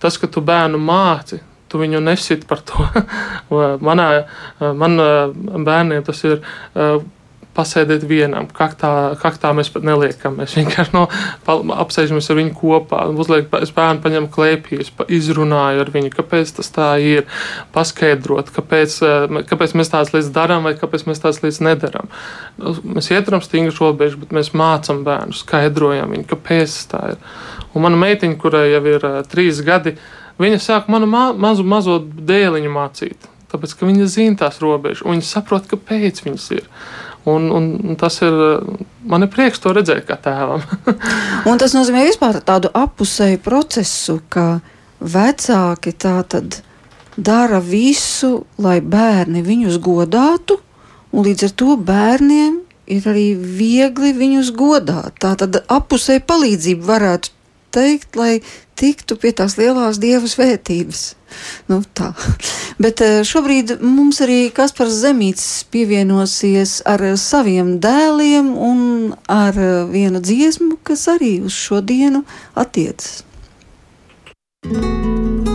Tas, ka tu bērnu māci, tu viņu nesit par to. Manā, man bērniem tas ir uh, pasēdēt vienam, kaktā, kaktā mēs pat neliekam. Mēs vienkārši no, pal- apsēžamies ar viņu kopā. Uzliek, es bērnu paņemu klēpīs, pa, izrunāju ar viņu, kāpēc tas tā ir, paskaidrot, kāpēc, eh, kāpēc mēs tādas lietas darām vai kāpēc mēs tādas lietas nedarām. Mēs ietveram stingru robežu, bet mēs mācām bērnu, skaidrojam viņu, kāpēc tā ir. Un mana meitiņa, kurai jau ir uh, trīs gadi, viņa sāk manu ma mazu, mazo dēliņu mācīt. Tāpēc, ka viņa zina tās robežas, un viņa saprot, kāpēc viņas ir. Un, un, un tas ir man ir prieks to redzēt, kā tēvam. Un tas nozīmē vispār tādu apusēju procesu, ka vecāki tā tad dara visu, lai bērni viņus godātu, un līdz ar to bērniem ir arī viegli viņus godāt. Tā tad apusēja palīdzība varētu teikt, lai tiktu pie tās lielās dieva svētības. Nu, tā. Bet eh, šobrīd mums arī Kaspars Zemīts pievienosies ar saviem dēliem un ar eh, vienu dziesmu, kas arī uz šo dienu attiecas. Dievs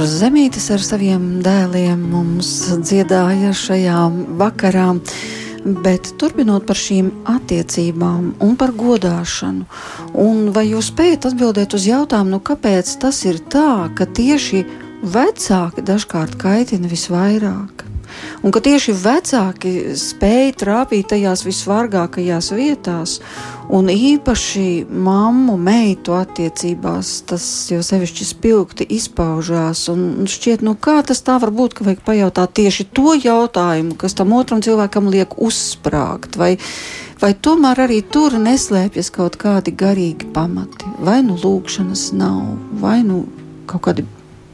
Māra Zemītis ar saviem dēliem mums dziedāja šajā vakarā. Bet turpinot par šīm attiecībām un par godāšanu, un vai jūs spējat atbildēt uz jautājumu, nu kāpēc tas ir tā, ka tieši vecāki dažkārt kaitina visvairāk? Un ka tieši vecāki spēja trāpīt tajās visvargākajās vietās, un īpaši mammu, meitu attiecībās, tas jau sevišķi spilgti izpaužās. Un šķiet, nu kā tas tā var būt, ka vajag pajautāt tieši to jautājumu, kas tam otram cilvēkam liek uzsprāgt. Vai, vai tomēr arī tur neslēpjas kaut kādi garīgi pamati, vai nu lūkšanas nav, vai nu kaut kādi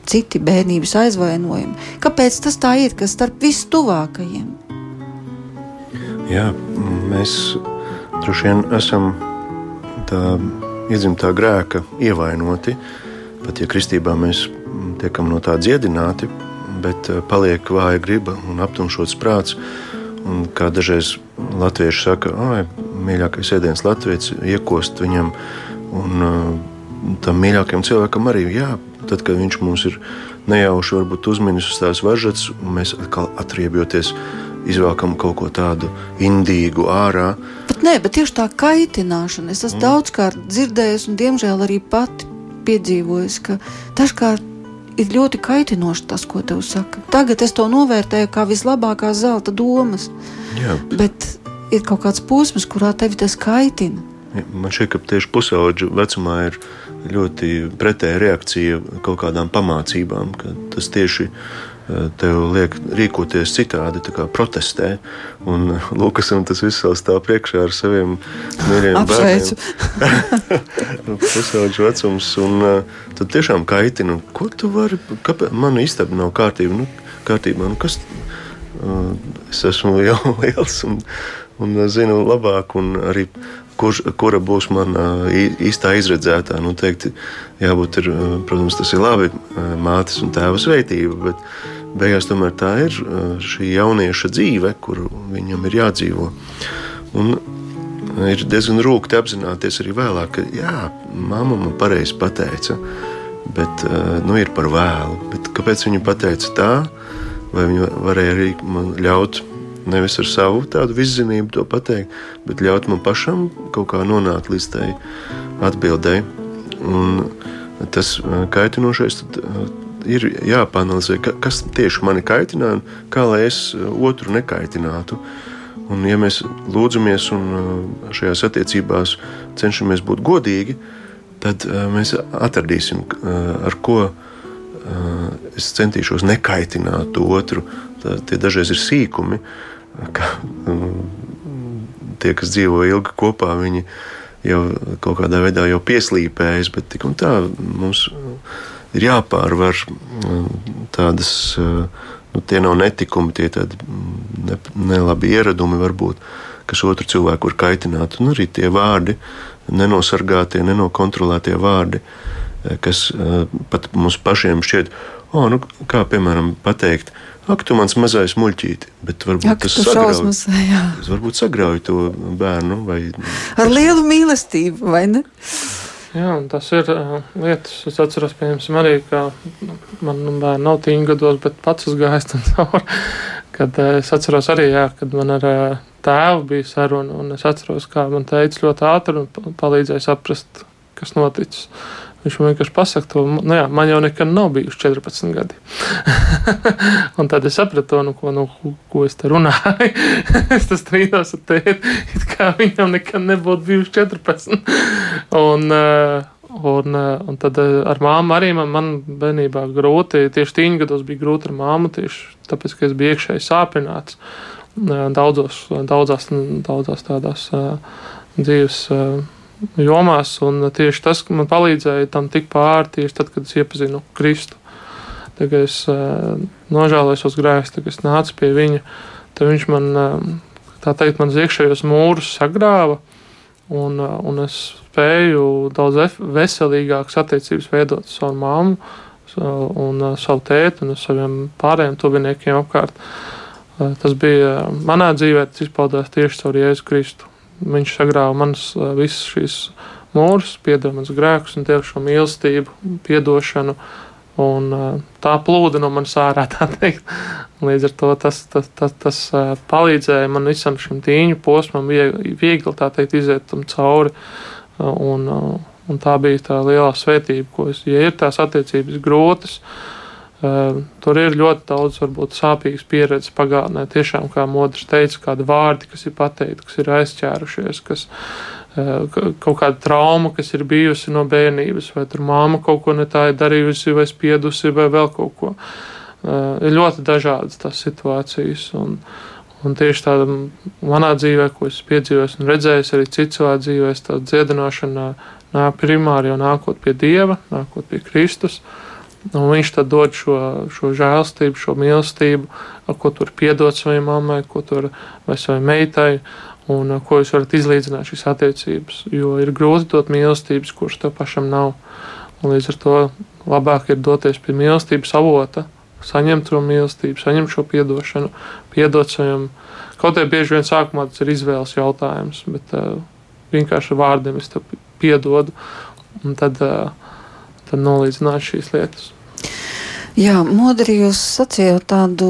citi bērnības aizvainojumi. Kāpēc tas tā ir, kas starp vistuvākajiem? Jā, mēs droši vien esam tā iedzimtā grēka ievainoti. Pat ja kristībā mēs tiekam no tā dziedināti, bet eh, paliek vāja griba un aptumšots prāts. Un kā dažreiz latvieši saka, mīļākais ēdiens Latvijas iekost viņam, un uh, tam mīļākajam cilvēkam arī jā, Tad, kad viņš mums ir nejauši uzminis uz tās važas, un mēs atkal atriebjoties, izvēlkam kaut ko tādu indīgu ārā. Bet nē, bet tieši tā kaitināšana. Es esmu mm. daudzkārt dzirdējusi, un diemžēl arī pati piedzīvojusi, ka dažkārt ir ļoti kaitinoši tas, ko tev saka. Tagad es to novērtēju kā vislabākās zelta domas. Jā. Bet ir kaut kāds posms, kurā tevi tas kaitina. Man šķiet, ka tieši pusaudžu vecumā ir ļoti pretēja reakcija kaut kādām pamācībām, ka tas tieši eh, tev liek rīkoties citādi, kā protestē. Un Lukasam tas viss vēl stāv priekšā ar saviem mīļiem bērniem. Pusauģu vecums, un uh, tad tiešām kaitina, ko tu vari, kāpēc man istaba nav kārtība, nu, kārtībā, nu kas, uh, es esmu jau liels un, un zinu labāk, un arī kurš, kura būs mana īstā izredzētā. Nu, teikti, jābūt, ir, protams, tas ir labi, mātes un tēva sveitība, bet beigās tomēr tā ir šī jaunieša dzīve, kuru viņam ir jādzīvo. Un ir diezgan rūkti apzināties arī vēlāk, ka jā, mamma man pareizi pateica, bet nu, ir par vēlu. Bet kāpēc viņa pateica tā? Vai viņa varēja arī man ļaut Nevis ar savu tādu izzinību to pateikt, bet ļaut man pašam kaut kā nonākt līdz tai atbildēji. Un tas uh, kaitinošais uh, ir jāpanalizē, kas tieši mani kaitināja un kā lai es uh, otru nekaitinātu. Un, ja mēs lūdzamies un šajās attiecībās cenšamies būt godīgi, tad mēs atradīsim, ar ko es centīšos nekaitināt otru. Tā, tie dažreiz ir sīkumi, ka tie, kas dzīvo ilgi kopā, viņi jau kaut kādā veidā jau pieslīpējas, bet tik un tā mums ir jāpārvar tādas, nu, tie nav netikumi, tie tādi ne, nelabi ieradumi varbūt, kas otru cilvēku var kaitināt, un arī tie vārdi, nenosargātie, nenokontrolētie vārdi, kas pat mums pašiem šķiet, oh, nu, kā piemēram pateikt, Ak, tu mans mazais muļķīti, bet varbūt Ak, tas sagrauj, tas varbūt sagrauj to bērnu. Vai... Ar lielu mīlestību, vai ne? Jā, tas ir uh, lietas, es atceros, piemēram, arī, ka man nu, bērni nav tīņa gados, bet pats esmu gājis tam cauri. Kad uh, es atceros arī, jā, kad man ar uh, tēvu bija saruna, un es atceros, kā man teica ļoti ātri un palīdzēja saprast, kas noticis. Viņš man vienkārši pasakā, to nu, jā, man jau nekad nav bijuši 14 gadi. un tad es sapratu, nu, ko, nu, ko es te runāju. es tas strīdos ar tēti, kā viņam nekad nebūtu bijuši 14. un, uh, Un, un tad ar māmu arī man, man bērnībā grūti, tieši tīņa gados bija grūti ar māmu, tieši tāpēc, ka es biju iekšēji sāpināts daudzos, daudzās, daudzās tādās dzīves jomās, tieši tas man palīdzēja tam tik pāri tieši tad, kad es iepazinu Kristu. Tagad es uh, nožēloju savus grēkus, tagad es nācu pie viņa, tad viņš man, uh, tā teikt, man iekšējos mūrus sagrāva, un, uh, un es spēju daudz veselīgākas attiecības veidot ar savu mammu, un savu tēti un saviem pārējiem tuviniekiem apkārt. Tas bija manā dzīvē, tas izpaudās tieši caur Jēzu Kristu. Viņš sagrāva manas visas šīs mūrus, piedeva manas grēkus un deva šo mīlestību, piedošanu, Un, uh, tā plūda no manas ārā. Līdz ar to tas, tas, tas, tas uh, palīdzēja man visam šim tīņu posmam, viegli, viegli teikt, iziet tam cauri. Un, un tā bija tā lielā svētība, ko es, ja ir tās attiecības grūtas, uh, tur ir ļoti daudz, varbūt, sāpīgas pieredzes pagātnē. Tiešām, kā Modrs teica, kādi vārdi, kas ir pateikti, kas ir aizķērušies, kas kaut kāda trauma, kas ir bijusi no bērnības, vai tur māma kaut ko ne tā ir darījusi, vai spiedusi, vai vēl kaut ko. Ir ļoti dažādas tās situācijas. Un, un tieši tāda manā dzīvē, ko es piedzīvoju un redzēju, arī citu cilvēku dzīvē, tā dziedināšana nāk primāri jau nākot pie Dieva, nākot pie Kristus. Un viņš tad dod šo, šo žēlstību, šo mīlestību, ko tur piedot savai mammai, ko tur vai savai meitai un ko jūs varat izlīdzināt šīs attiecības. Jo ir grūti dot mīlestības, kurš tev pašam nav. Un līdz ar to labāk ir doties pie mīlestības avota, saņemt to mīlestību, saņemt šo atdošanu, piedot saviem. Kaut arī bieži vien sākumā tas ir izvēles jautājums, bet uh, vienkārši vārdiem es tev piedodu, un tad, uh, tad nolīdzināt šīs lietas. Jā, Modri, jūs sacījāt tādu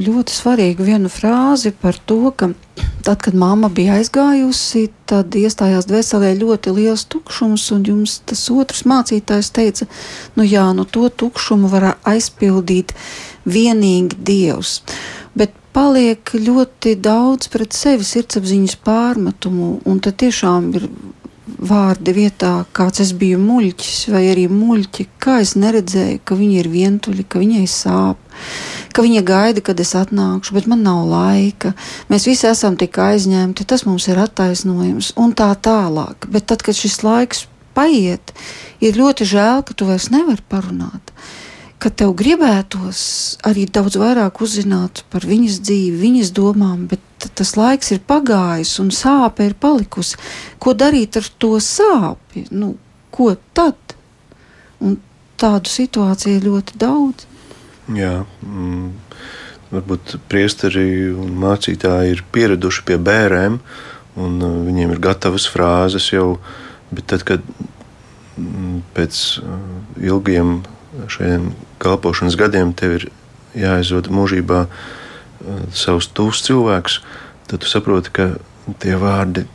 ļoti svarīgu vienu frāzi par to, ka tad, kad mamma bija aizgājusi, tad iestājās dvēselē ļoti liels tukšums, un jums tas otrs mācītājs teica, nu jā, nu to tukšumu var aizpildīt vienīgi Dievs. Bet paliek ļoti daudz pret sevi sirdsapziņas pārmetumu, un tad tiešām ir vārdi vietā, kāds es biju muļķis, vai arī muļķi, kā es neredzēju, ka viņi ir vientuļi, ka viņai sāp, ka viņa gaida, kad es atnākšu, bet man nav laika. Mēs visi esam tik aizņemti, tas mums ir attaisnojums un tā tālāk. Bet tad, kad šis laiks paiet, ir ļoti žēl, ka tu vairs nevari parunāt ka tev gribētos arī daudz vairāk uzzināt par viņas dzīvi, viņas domām, bet tas laiks ir pagājis un sāpe ir palikusi. Ko darīt ar to sāpi? Nu, ko tad? Un tādu situāciju ir ļoti daudz. Jā, mm, varbūt priesteri un mācītāji ir pieraduši pie bērniem, un uh, viņiem ir gatavas frāzes jau, bet tad, kad mm, pēc uh, ilgiem šiem kalpošanas gadiem tev ir jāizvada mūžībā uh, savus tuvus cilvēkus, tad tu saproti, ka tie vārdi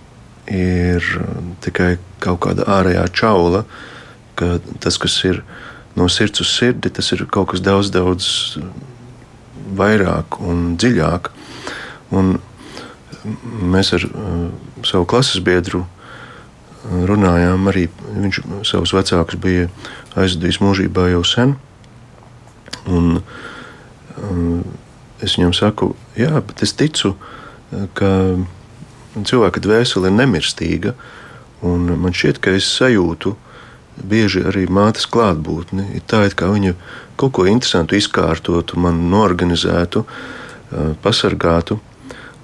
ir uh, tikai kaut kāda ārējā čaula, ka tas, kas ir no sirds uz sirdi, tas ir kaut kas daudz, daudz vairāk un dziļāk. Un mēs ar uh, savu klases biedru runājām arī. Viņš savus vecākus bija aizvedījis mūžībā jau sen. Un, um, es viņam saku, jā, bet es ticu, ka cilvēka dvēsele ir nemirstīga. Man šķiet, ka es sajūtu bieži arī mātes klātbūtni. Ir tā, it kā viņa kaut ko interesantu izkārtotu, man norganizētu, uh, pasargātu.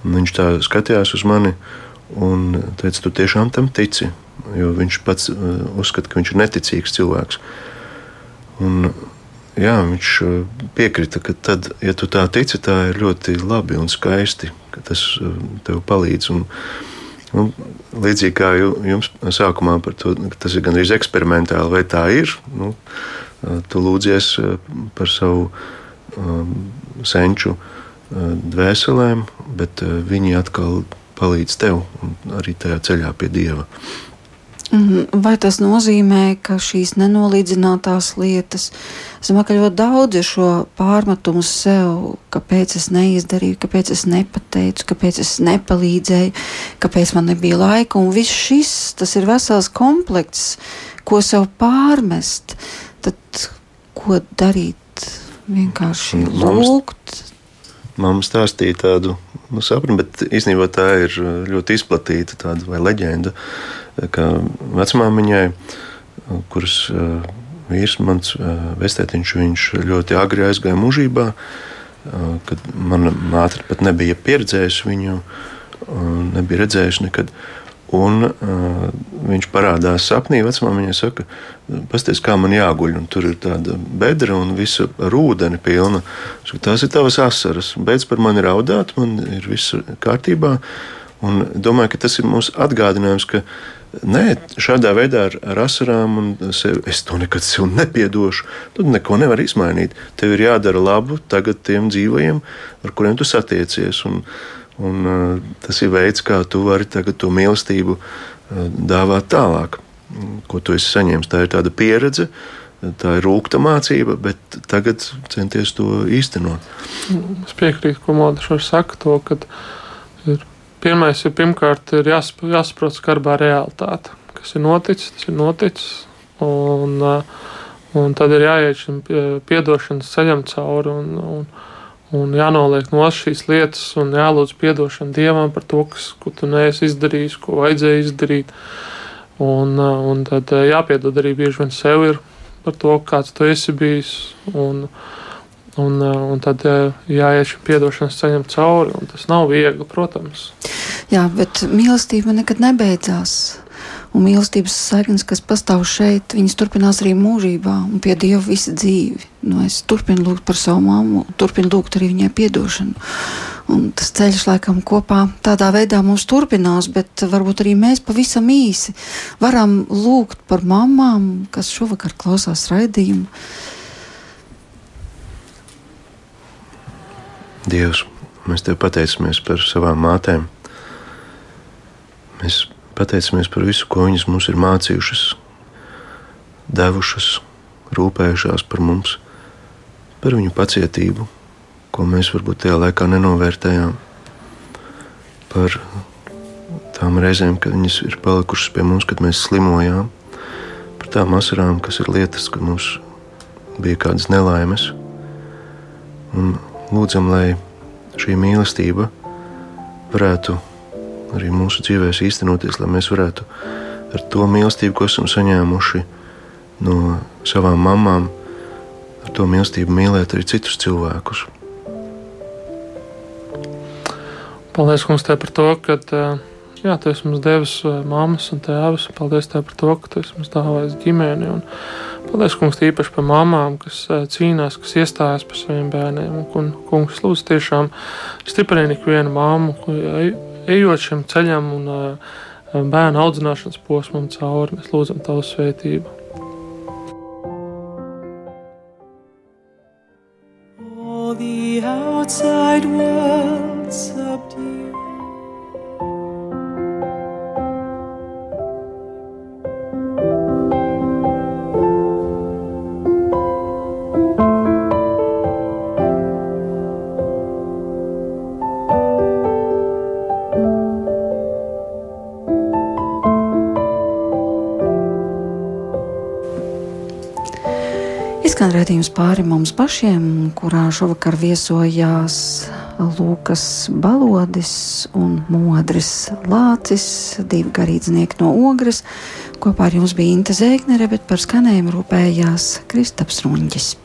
Un viņš tā skatījās uz mani un teica, tu tiešām tam tici jo viņš pats uh, uzskata, ka viņš ir neticīgs cilvēks. Un, jā, viņš uh, piekrita, ka tad, ja tu tā tici, tā ir ļoti labi un skaisti, ka tas uh, tev palīdz. Un, un, līdzīgi kā jums sākumā par to, tas ir gandrīz eksperimentāli, vai tā ir, nu, tu lūdzies par savu um, senču dvēselēm, bet viņi atkal palīdz tev arī tajā ceļā pie Dieva. Mhm. Vai tas nozīmē, ka šīs nenolīdzinātās lietas, ka ļoti daudz ir šo pārmetumu sev, kāpēc es neizdarīju, kāpēc es nepateicu, kāpēc es nepalīdzēju, kāpēc man nebija laika, un viss šis, tas ir vesels komplekts, ko sev pārmest, tad ko darīt? Vienkārši lūgt. Mamma stāstīja tādu nu, sapni, bet īstenībā tā ir ļoti izplatīta tāda vai leģenda. Uh, vecmāmiņai, kuras vīrs, mans vestētiņš, viņš ļoti agri aizgāja mūžībā, kad mana māte pat nebija pieredzējusi viņu, nebija redzējusi nekad. Un, uh, viņš parādās sapnī. Vecmāmiņa saka, pasties, kā man jāguļ. Un tur ir tāda bedra un visa ar ūdeni pilna. Saka, tās ir tavas asaras. Beidz par mani raudāt, man ir viss kārtībā. Un domāju, ka tas ir mūsu atgādinājums, ka Nē, šādā veidā ar, ar asarām un sevi, es to nekad sev nepiedošu. Tu neko nevari izmainīt. Tev ir jādara labu tagad tiem dzīvajiem, ar kuriem tu satiecies. Un, un, uh, tas ir veids, kā tu vari to mīlestību uh, dāvāt tālāk, ko tu esi saņēmis. Tā ir tāda pieredze, tā ir rūkta mācība, bet tagad centies to īstenot. Es piekrītu, ko Modeša saka, to, ka ir Pirmais ir pirmkārt ir jāsap, jāsaprot skarbā realitāte, kas ir noticis, tas ir noticis. Un, uh, un tad ir jāiet šim piedošanas ceļam cauri un, un, un jānoliek no šīs lietas un jālūdz piedošanu Dievam par to, kas, ko tu neesi izdarījis, ko vajadzēja izdarīt. Un, uh, un tad uh, jāpiedod arī bieži vien sev ir par to, kāds tu esi bijis. Un, Un, un tad jāiet šim piedošanas ceļam cauri, un tas nav viegli, protams. Jā, bet mīlestība nekad nebeidzās. Un mīlestības saiknes, kas pastāv šeit, viņas turpinās arī mūžībā un pie Dieva visu dzīvi. Nu, es turpinu lūgt par savu mammu, turpinu lūgt arī viņai atdošanu. Un tas ceļš laikam kopā tādā veidā mums turpinās, bet varbūt arī mēs pavisam īsi varam lūgt par mamām, kas šovakar klausās raidījumu. Dievs, mēs te pateicamies par savām mātēm Mēs pateicamies par visu, ko viņas mums ir mācījušas, devušas, rūpējušās par mums, par viņu pacietību, ko mēs varbūt tajā laikā nenovērtējām, par tām reizēm, kad viņas ir palikušas pie mums, kad mēs slimojām, par tām asarām, kas ir lietas, kad mums bija kādas nelaimes. Un lūdzam, lai šī mīlestība varētu arī mūsu dzīvēs īstenoties, lai mēs varētu ar to mīlestību, ko esam saņēmuši no savām mamām, ar to mīlestību mīlēt arī citus cilvēkus. Paldies, Kungs, par to, ka jā, tu esi mums devis mammas un tēvus. Paldies tev par to, ka tu esi mums dāvājis ģimeni. Un paldies, Kungs, īpaši par mamām, kas cīnās, kas iestājas par saviem bērniem. Un, kungs, lūdzu, tiešām stiprini ikvienu mammu, ejot šim ceļam un bērnu audzināšanas posmam cauri, mēs lūdzam Tavu svētību. Outside world Redzējums pāri mums pašiem, kurā šovakar viesojās Lūkas Balodis un Modris Lācis, divi garīdznieki no Ogres. Kopā ar jums bija Inte Zēgnere, bet par skanējumu rūpējās Kristaps Runģis.